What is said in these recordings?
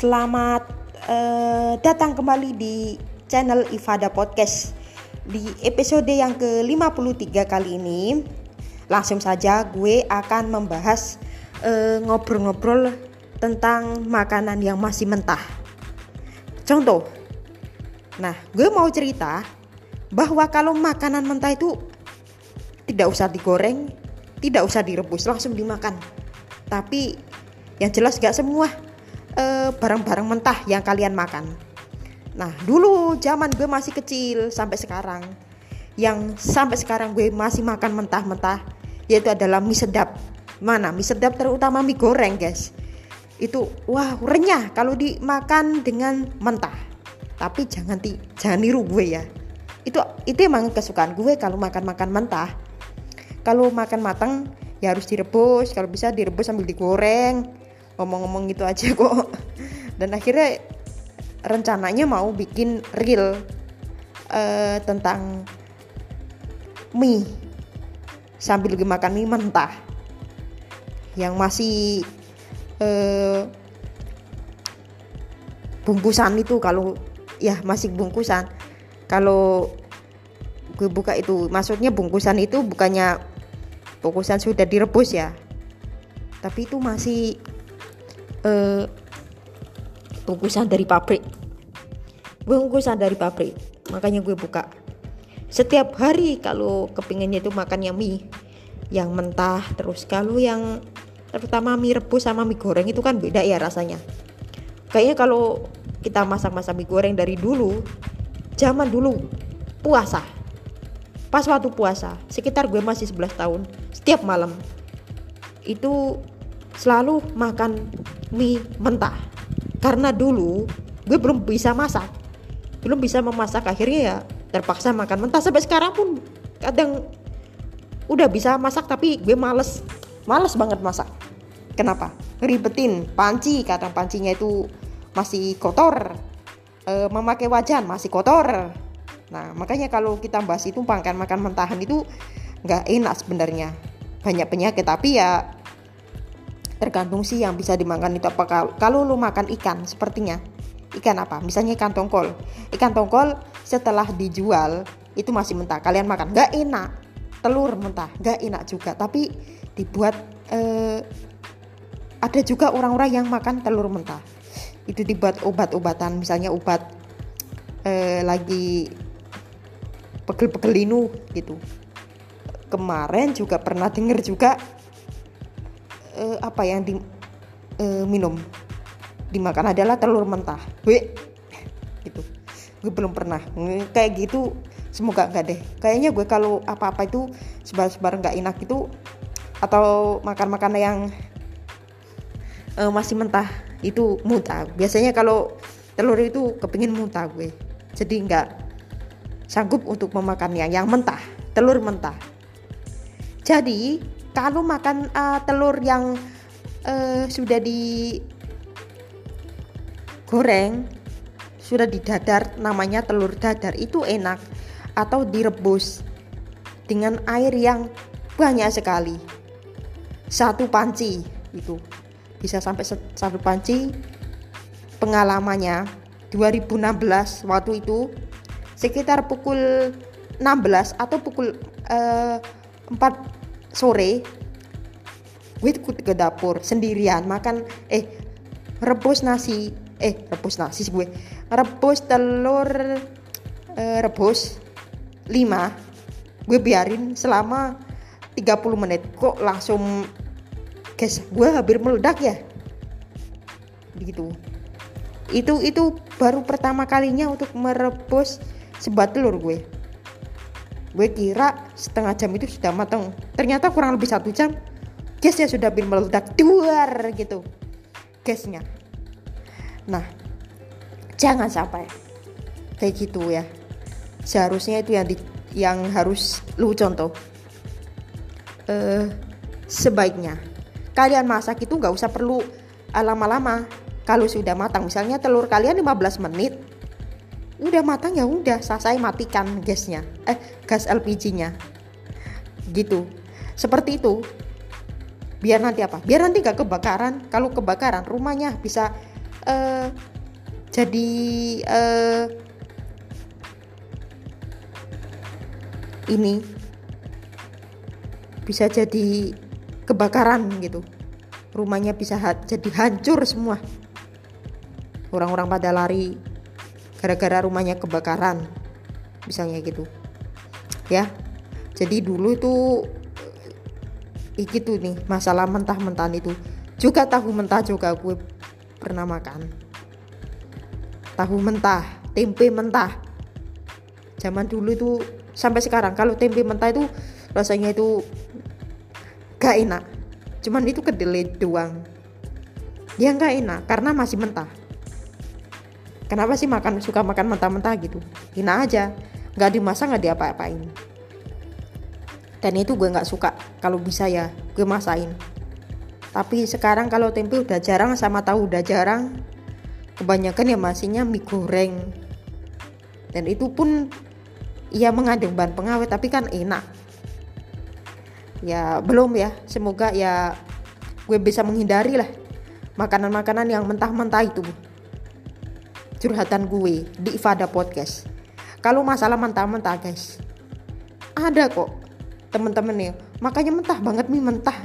Selamat uh, datang kembali di channel Ifada Podcast. Di episode yang ke-53 kali ini, langsung saja gue akan membahas ngobrol ngobrol-ngobrol tentang makanan yang masih mentah. Contoh. Nah, gue mau cerita bahwa kalau makanan mentah itu tidak usah digoreng, tidak usah direbus, langsung dimakan. Tapi yang jelas gak semua Eh, barang-barang uh, mentah yang kalian makan. Nah, dulu zaman gue masih kecil sampai sekarang, yang sampai sekarang gue masih makan mentah-mentah, yaitu adalah mie sedap. Mana mie sedap terutama mie goreng, guys. Itu wah renyah kalau dimakan dengan mentah. Tapi jangan ti, jangan niru gue ya. Itu itu emang kesukaan gue kalau makan-makan mentah. Kalau makan matang ya harus direbus, kalau bisa direbus sambil digoreng ngomong-ngomong gitu aja kok. Dan akhirnya rencananya mau bikin reel uh, tentang mie. Sambil makan mie mentah. Yang masih uh, bungkusan itu kalau ya masih bungkusan. Kalau gue buka itu maksudnya bungkusan itu bukannya bungkusan sudah direbus ya. Tapi itu masih uh, bungkusan dari pabrik. Bungkusan dari pabrik. Makanya gue buka. Setiap hari kalau kepinginnya itu makan yang mie yang mentah terus kalau yang terutama mie rebus sama mie goreng itu kan beda ya rasanya. Kayaknya kalau kita masak-masak mie goreng dari dulu zaman dulu puasa. Pas waktu puasa sekitar gue masih 11 tahun setiap malam itu selalu makan mie mentah. Karena dulu gue belum bisa masak. Belum bisa memasak akhirnya ya terpaksa makan mentah. Sampai sekarang pun kadang udah bisa masak tapi gue males. Males banget masak. Kenapa? Ribetin panci kadang pancinya itu masih kotor. E, memakai wajan masih kotor. Nah makanya kalau kita bahas itu makan makan mentahan itu nggak enak sebenarnya. Banyak penyakit tapi ya tergantung sih yang bisa dimakan itu apa. Kalau, lu makan ikan sepertinya. Ikan apa? Misalnya ikan tongkol. Ikan tongkol setelah dijual itu masih mentah. Kalian makan. Nggak enak. Telur mentah. Nggak enak juga. Tapi dibuat eh, ada juga orang-orang yang makan telur mentah. Itu dibuat obat-obatan. Misalnya obat eh, lagi pegel-pegel linu gitu. Kemarin juga pernah denger juga uh, apa yang diminum uh, dimakan adalah telur mentah. Gue gitu. Gue belum pernah. Kayak gitu semoga enggak deh. Kayaknya gue kalau apa-apa itu sebar-sebar nggak enak itu atau makan makanan yang uh, masih mentah itu muntah. Biasanya kalau telur itu kepingin muntah gue. Jadi nggak sanggup untuk memakannya. Yang mentah telur mentah. Jadi kalau makan uh, telur yang uh, sudah di goreng sudah didadar namanya telur dadar itu enak. Atau direbus dengan air yang banyak sekali. Satu panci itu. Bisa sampai satu panci. Pengalamannya 2016 waktu itu sekitar pukul 16 atau pukul uh, 4 sore gue ikut ke dapur sendirian makan eh rebus nasi eh rebus nasi gue rebus telur eh, rebus 5 gue biarin selama 30 menit kok langsung guys gue hampir meledak ya? Begitu. Itu itu baru pertama kalinya untuk merebus sebat telur gue gue kira setengah jam itu sudah matang ternyata kurang lebih satu jam gasnya sudah bin meledak duar gitu gasnya. Nah jangan sampai kayak gitu ya. Seharusnya itu yang di, yang harus lu contoh. Uh, sebaiknya kalian masak itu nggak usah perlu lama-lama. Kalau sudah matang misalnya telur kalian 15 menit udah matang ya udah selesai matikan gasnya. Eh gas LPG-nya gitu. Seperti itu. Biar nanti apa? Biar nanti gak kebakaran. Kalau kebakaran rumahnya bisa uh, jadi uh, ini. Bisa jadi kebakaran gitu. Rumahnya bisa ha jadi hancur semua. Orang-orang pada lari gara-gara rumahnya kebakaran. Misalnya gitu. Ya. Jadi dulu itu gitu nih masalah mentah-mentahan itu. Juga tahu mentah juga gue pernah makan. Tahu mentah tempe mentah. Zaman dulu itu sampai sekarang kalau tempe mentah itu rasanya itu gak enak. Cuman itu kedelai doang. Ya gak enak karena masih mentah kenapa sih makan suka makan mentah-mentah gitu? Enak aja. Nggak dimasak nggak diapa-apain. Dan itu gue nggak suka kalau bisa ya gue masain tapi sekarang kalau tempe udah jarang sama tahu udah jarang kebanyakan ya masihnya mie goreng. Dan itu pun ya mengandung bahan pengawet tapi kan enak. Ya belum ya. Semoga ya gue bisa menghindari lah makanan-makanan yang mentah-mentah itu curhatan gue di Ifada Podcast. Kalau masalah mentah-mentah guys ada kok temen-temen nih. Makanya mentah banget mie mentah.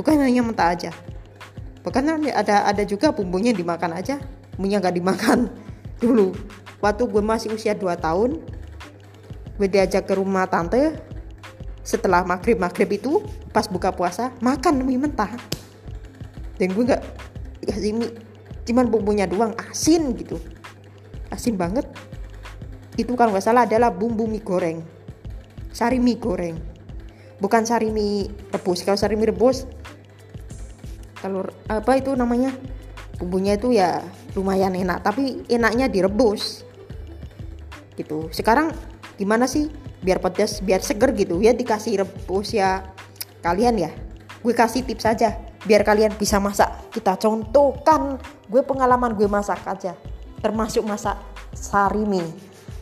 Bukan hanya mentah aja. Bukan ada ada juga bumbunya dimakan aja. Bumbunya nggak dimakan. Dulu waktu gue masih usia 2 tahun gue diajak ke rumah tante. Setelah maghrib maghrib itu pas buka puasa makan mie mentah. Dan gue nggak kasih mie cuman bumbunya doang asin gitu asin banget. Itu kalau nggak salah adalah bumbu mie goreng. Sari mie goreng. Bukan sari mie rebus. Kalau sari mie rebus telur apa itu namanya? Bumbunya itu ya lumayan enak tapi enaknya direbus. Gitu. Sekarang gimana sih biar pedas biar seger gitu? Ya dikasih rebus ya. Kalian ya gue kasih tips aja. Biar kalian bisa masak. Kita contohkan. Gue pengalaman gue masak aja termasuk masak sarimi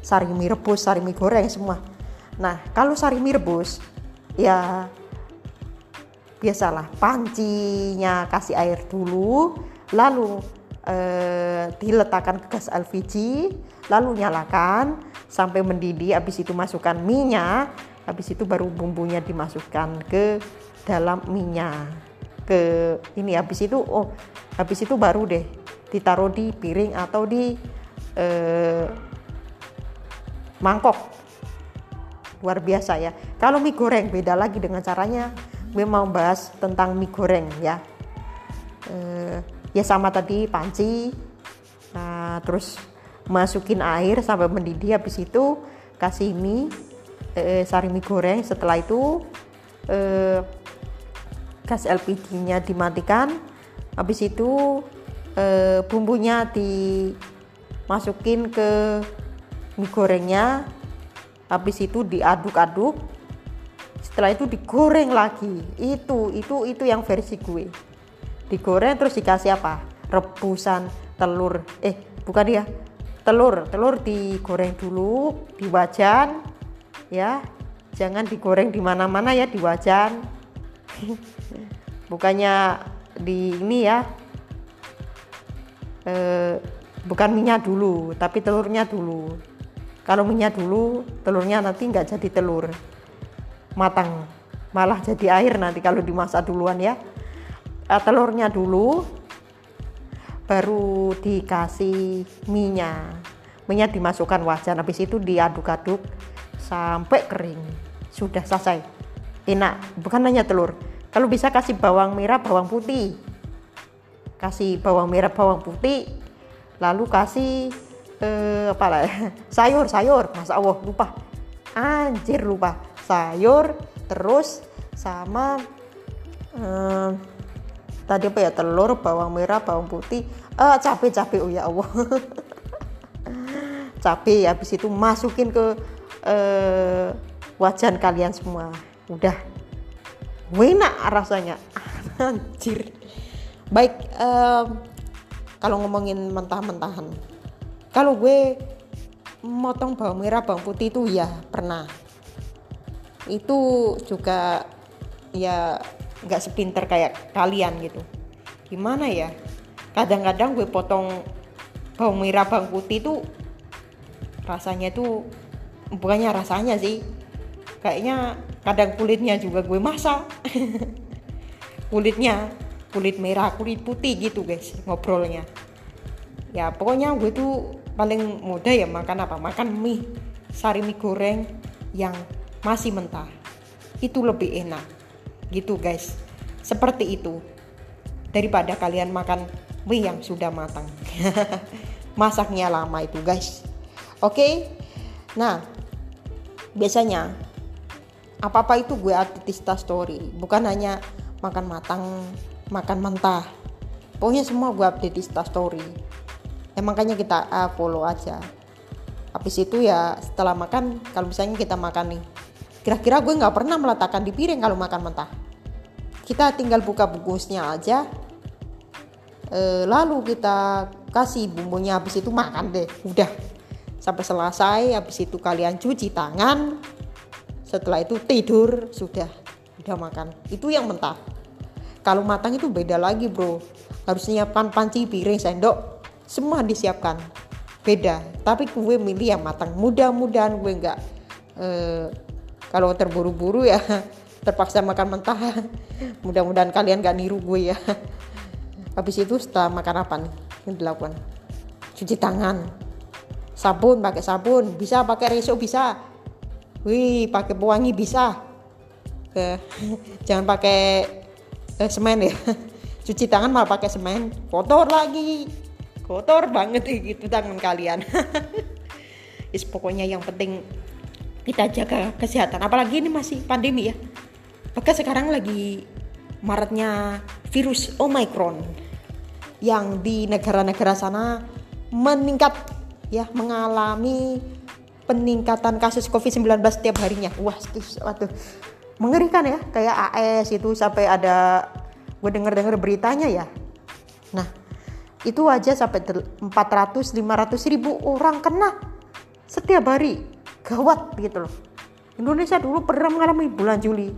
sarimi rebus sarimi goreng semua. Nah kalau sarimi rebus ya biasalah pancinya kasih air dulu lalu eh, diletakkan ke gas LPG lalu nyalakan sampai mendidih habis itu masukkan minyak habis itu baru bumbunya dimasukkan ke dalam minyak ke ini habis itu oh habis itu baru deh ditaruh di piring atau di eh, mangkok. Luar biasa ya. Kalau mie goreng beda lagi dengan caranya. Gue mau bahas tentang mie goreng ya. Eh, ya sama tadi panci. Nah terus masukin air sampai mendidih. Habis itu kasih mie eh, sari mie goreng. Setelah itu eh, gas LPG nya dimatikan. Habis itu eh, bumbunya dimasukin ke mie gorengnya. Habis itu diaduk-aduk. Setelah itu digoreng lagi. Itu itu itu yang versi gue. Digoreng terus dikasih apa? Rebusan telur. Eh bukan ya. Telur. Telur digoreng dulu di wajan ya. Jangan digoreng di mana-mana ya di wajan. Bukannya di ini ya e, bukan minyak dulu tapi telurnya dulu. Kalau minyak dulu telurnya nanti nggak jadi telur. Matang. Malah jadi air nanti kalau dimasak duluan ya. E, telurnya dulu baru dikasih minyak. Minyak dimasukkan wajan habis itu diaduk-aduk sampai kering. Sudah selesai. Enak. Bukan hanya telur. Kalau bisa kasih bawang merah bawang putih kasih bawang merah bawang putih lalu kasih eh, apa lah sayur sayur. Masa Allah lupa. Anjir lupa. Sayur terus sama eh, tadi apa ya telur bawang merah bawang putih. Uh, cabai cabai oh ya Allah. Cabai habis itu masukin ke uh, wajan kalian semua. Udah. Enak rasanya. Anjir baik um, kalau ngomongin mentah-mentahan kalau gue motong bawang merah bawang putih itu ya pernah. Itu juga ya nggak sepinter kayak kalian gitu. Gimana ya? Kadang-kadang gue potong bawang merah bawang putih tuh rasanya tuh bukannya rasanya sih kayaknya kadang kulitnya juga gue masak. Kulitnya kulit merah kulit putih gitu guys ngobrolnya. Ya pokoknya gue tuh paling mudah ya makan apa? Makan mie sari mie goreng yang masih mentah. Itu lebih enak gitu guys. Seperti itu daripada kalian makan mie yang sudah matang. Masaknya lama itu guys. Oke? Nah biasanya apa apa itu gue di story. Bukan hanya makan matang makan mentah. Pokoknya semua gue update di story. Ya makanya kita uh, follow aja. Habis itu ya setelah makan kalau misalnya kita makan nih kira-kira gue nggak pernah meletakkan di piring kalau makan mentah. Kita tinggal buka bungkusnya aja. E, lalu kita kasih bumbunya habis itu makan deh udah. Sampai selesai habis itu kalian cuci tangan. Setelah itu tidur sudah udah makan. Itu yang mentah kalau matang itu beda lagi bro. Harus nyiapkan panci piring sendok. Semua disiapkan. Beda. Tapi gue milih yang matang. Mudah-mudahan gue nggak eh, kalau terburu-buru ya terpaksa makan mentah. Mudah-mudahan kalian gak niru gue ya. Habis itu setelah makan apa nih yang dilakukan? Cuci tangan. Sabun pakai sabun. Bisa pakai reso bisa. Wih pakai pewangi bisa. Eh, jangan pakai eh, semen ya. Cuci tangan malah pakai semen. Kotor lagi. Kotor banget gitu tangan kalian. Is pokoknya yang penting kita jaga kesehatan. Apalagi ini masih pandemi ya. Maka sekarang lagi maretnya virus Omicron yang di negara-negara sana meningkat ya mengalami peningkatan kasus COVID-19 setiap harinya. Wah, waduh mengerikan ya kayak AS itu sampai ada gue denger-denger beritanya ya. Nah itu aja sampai 400 500 ribu orang kena setiap hari gawat gitu loh. Indonesia dulu pernah mengalami bulan Juli.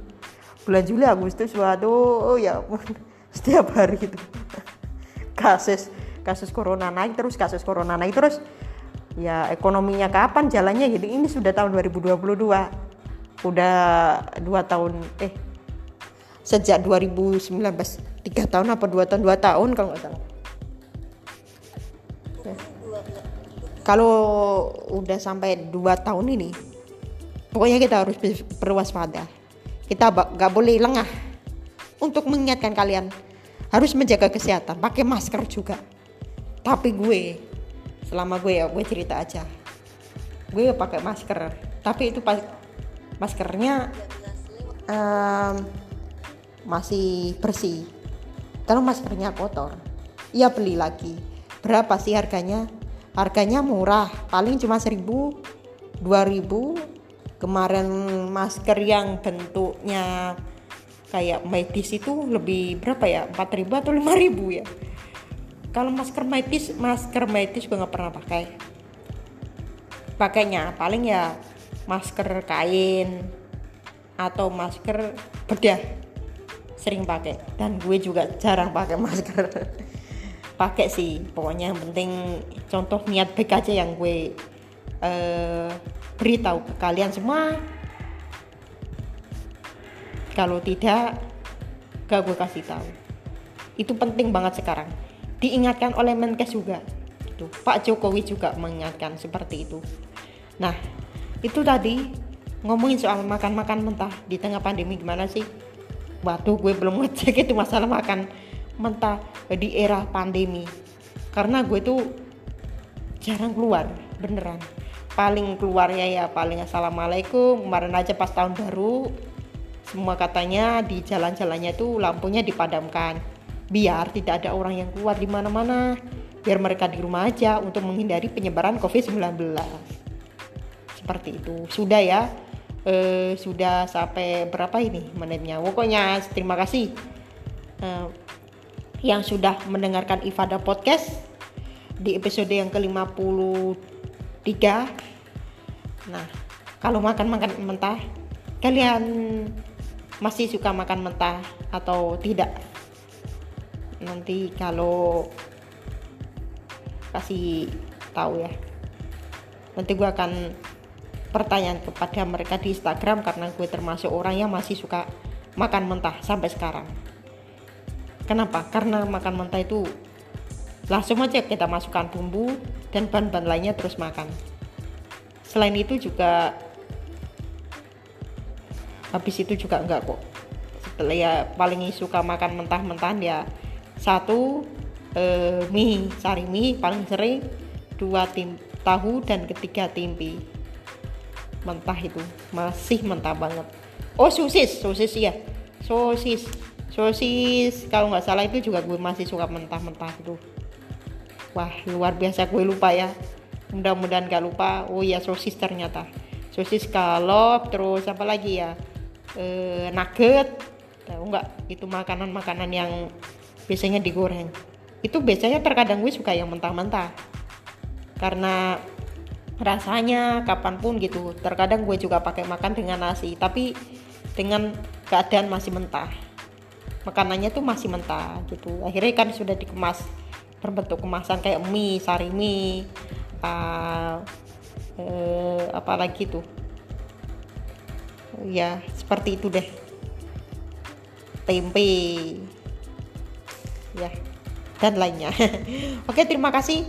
Bulan Juli Agustus waduh ya setiap hari itu kasus kasus corona naik terus kasus corona naik terus. Ya ekonominya kapan jalannya jadi ini sudah tahun 2022 udah dua tahun eh sejak 2019 tiga tahun apa dua tahun? Dua tahun kalau nggak salah. Ya. kalau udah sampai dua tahun ini pokoknya kita harus berwaspada. Kita nggak boleh lengah untuk mengingatkan kalian. Harus menjaga kesehatan pakai masker juga. Tapi gue selama gue ya gue cerita aja. Gue pakai masker tapi itu pas maskernya um, masih bersih. Kalau maskernya kotor. Ya beli lagi. Berapa sih harganya? Harganya murah. Paling cuma 1000 2000 kemarin masker yang bentuknya kayak medis itu lebih berapa ya? 4000 atau 5000 ya? Kalau masker medis masker medis gue nggak pernah pakai. Pakainya paling ya masker kain atau masker bedah sering pakai. Dan gue juga jarang pakai masker. Pakai sih pokoknya yang penting contoh niat baik aja yang gue uh, beritahu ke kalian semua. Kalau tidak gak gue kasih tahu. Itu penting banget sekarang. Diingatkan oleh Menkes juga. Pak Jokowi juga mengingatkan seperti itu. Nah itu tadi ngomongin soal makan-makan mentah. Di tengah pandemi gimana sih? Waduh gue belum ngecek itu masalah makan mentah di era pandemi. Karena gue tuh jarang keluar beneran. Paling keluarnya ya paling assalamualaikum kemarin aja pas tahun baru semua katanya di jalan-jalannya tuh lampunya dipadamkan. Biar tidak ada orang yang keluar di mana-mana. Biar mereka di rumah aja untuk menghindari penyebaran COVID-19 seperti itu. Sudah ya. Eh, sudah sampai berapa ini menitnya? Pokoknya terima kasih. Eh, yang sudah mendengarkan Ifada Podcast di episode yang ke-53 nah kalau makan-makan mentah. Kalian masih suka makan mentah atau tidak? Nanti kalau kasih tahu ya. Nanti gue akan pertanyaan kepada mereka di Instagram karena gue termasuk orang yang masih suka makan mentah sampai sekarang. Kenapa? Karena makan mentah itu langsung aja kita masukkan bumbu dan bahan-bahan lainnya terus makan. Selain itu juga habis itu juga enggak kok. Setelah ya paling suka makan mentah-mentahan ya satu eh, mie cari mie paling sering dua tim tahu dan ketiga tempe mentah itu. Masih mentah banget. Oh sosis sosis ya sosis sosis. Kalau nggak salah itu juga gue masih suka mentah-mentah itu. Wah luar biasa gue lupa ya. Mudah-mudahan gak lupa. Oh ya sosis ternyata. Sosis kalop terus apa lagi ya? E, nugget. Tahu nggak? Itu makanan-makanan yang biasanya digoreng. Itu biasanya terkadang gue suka yang mentah-mentah. Karena rasanya kapan pun gitu. Terkadang gue juga pakai makan dengan nasi tapi dengan keadaan masih mentah. Makanannya tuh masih mentah gitu. Akhirnya kan sudah dikemas berbentuk kemasan kayak mie sari mie uh, uh, apa lagi tuh? Ya seperti itu deh. Tempe. Ya dan lainnya. Oke terima kasih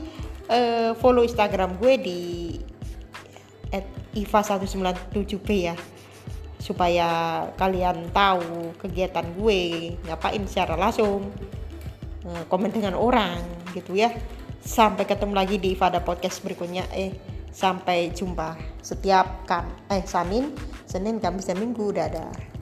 uh, follow instagram gue di iva197b ya. Supaya kalian tahu kegiatan gue ngapain secara langsung uh, komen dengan orang gitu ya. Sampai ketemu lagi di Ivada podcast berikutnya eh sampai jumpa setiap kan eh Senin. Senin Kamis dan Minggu dadah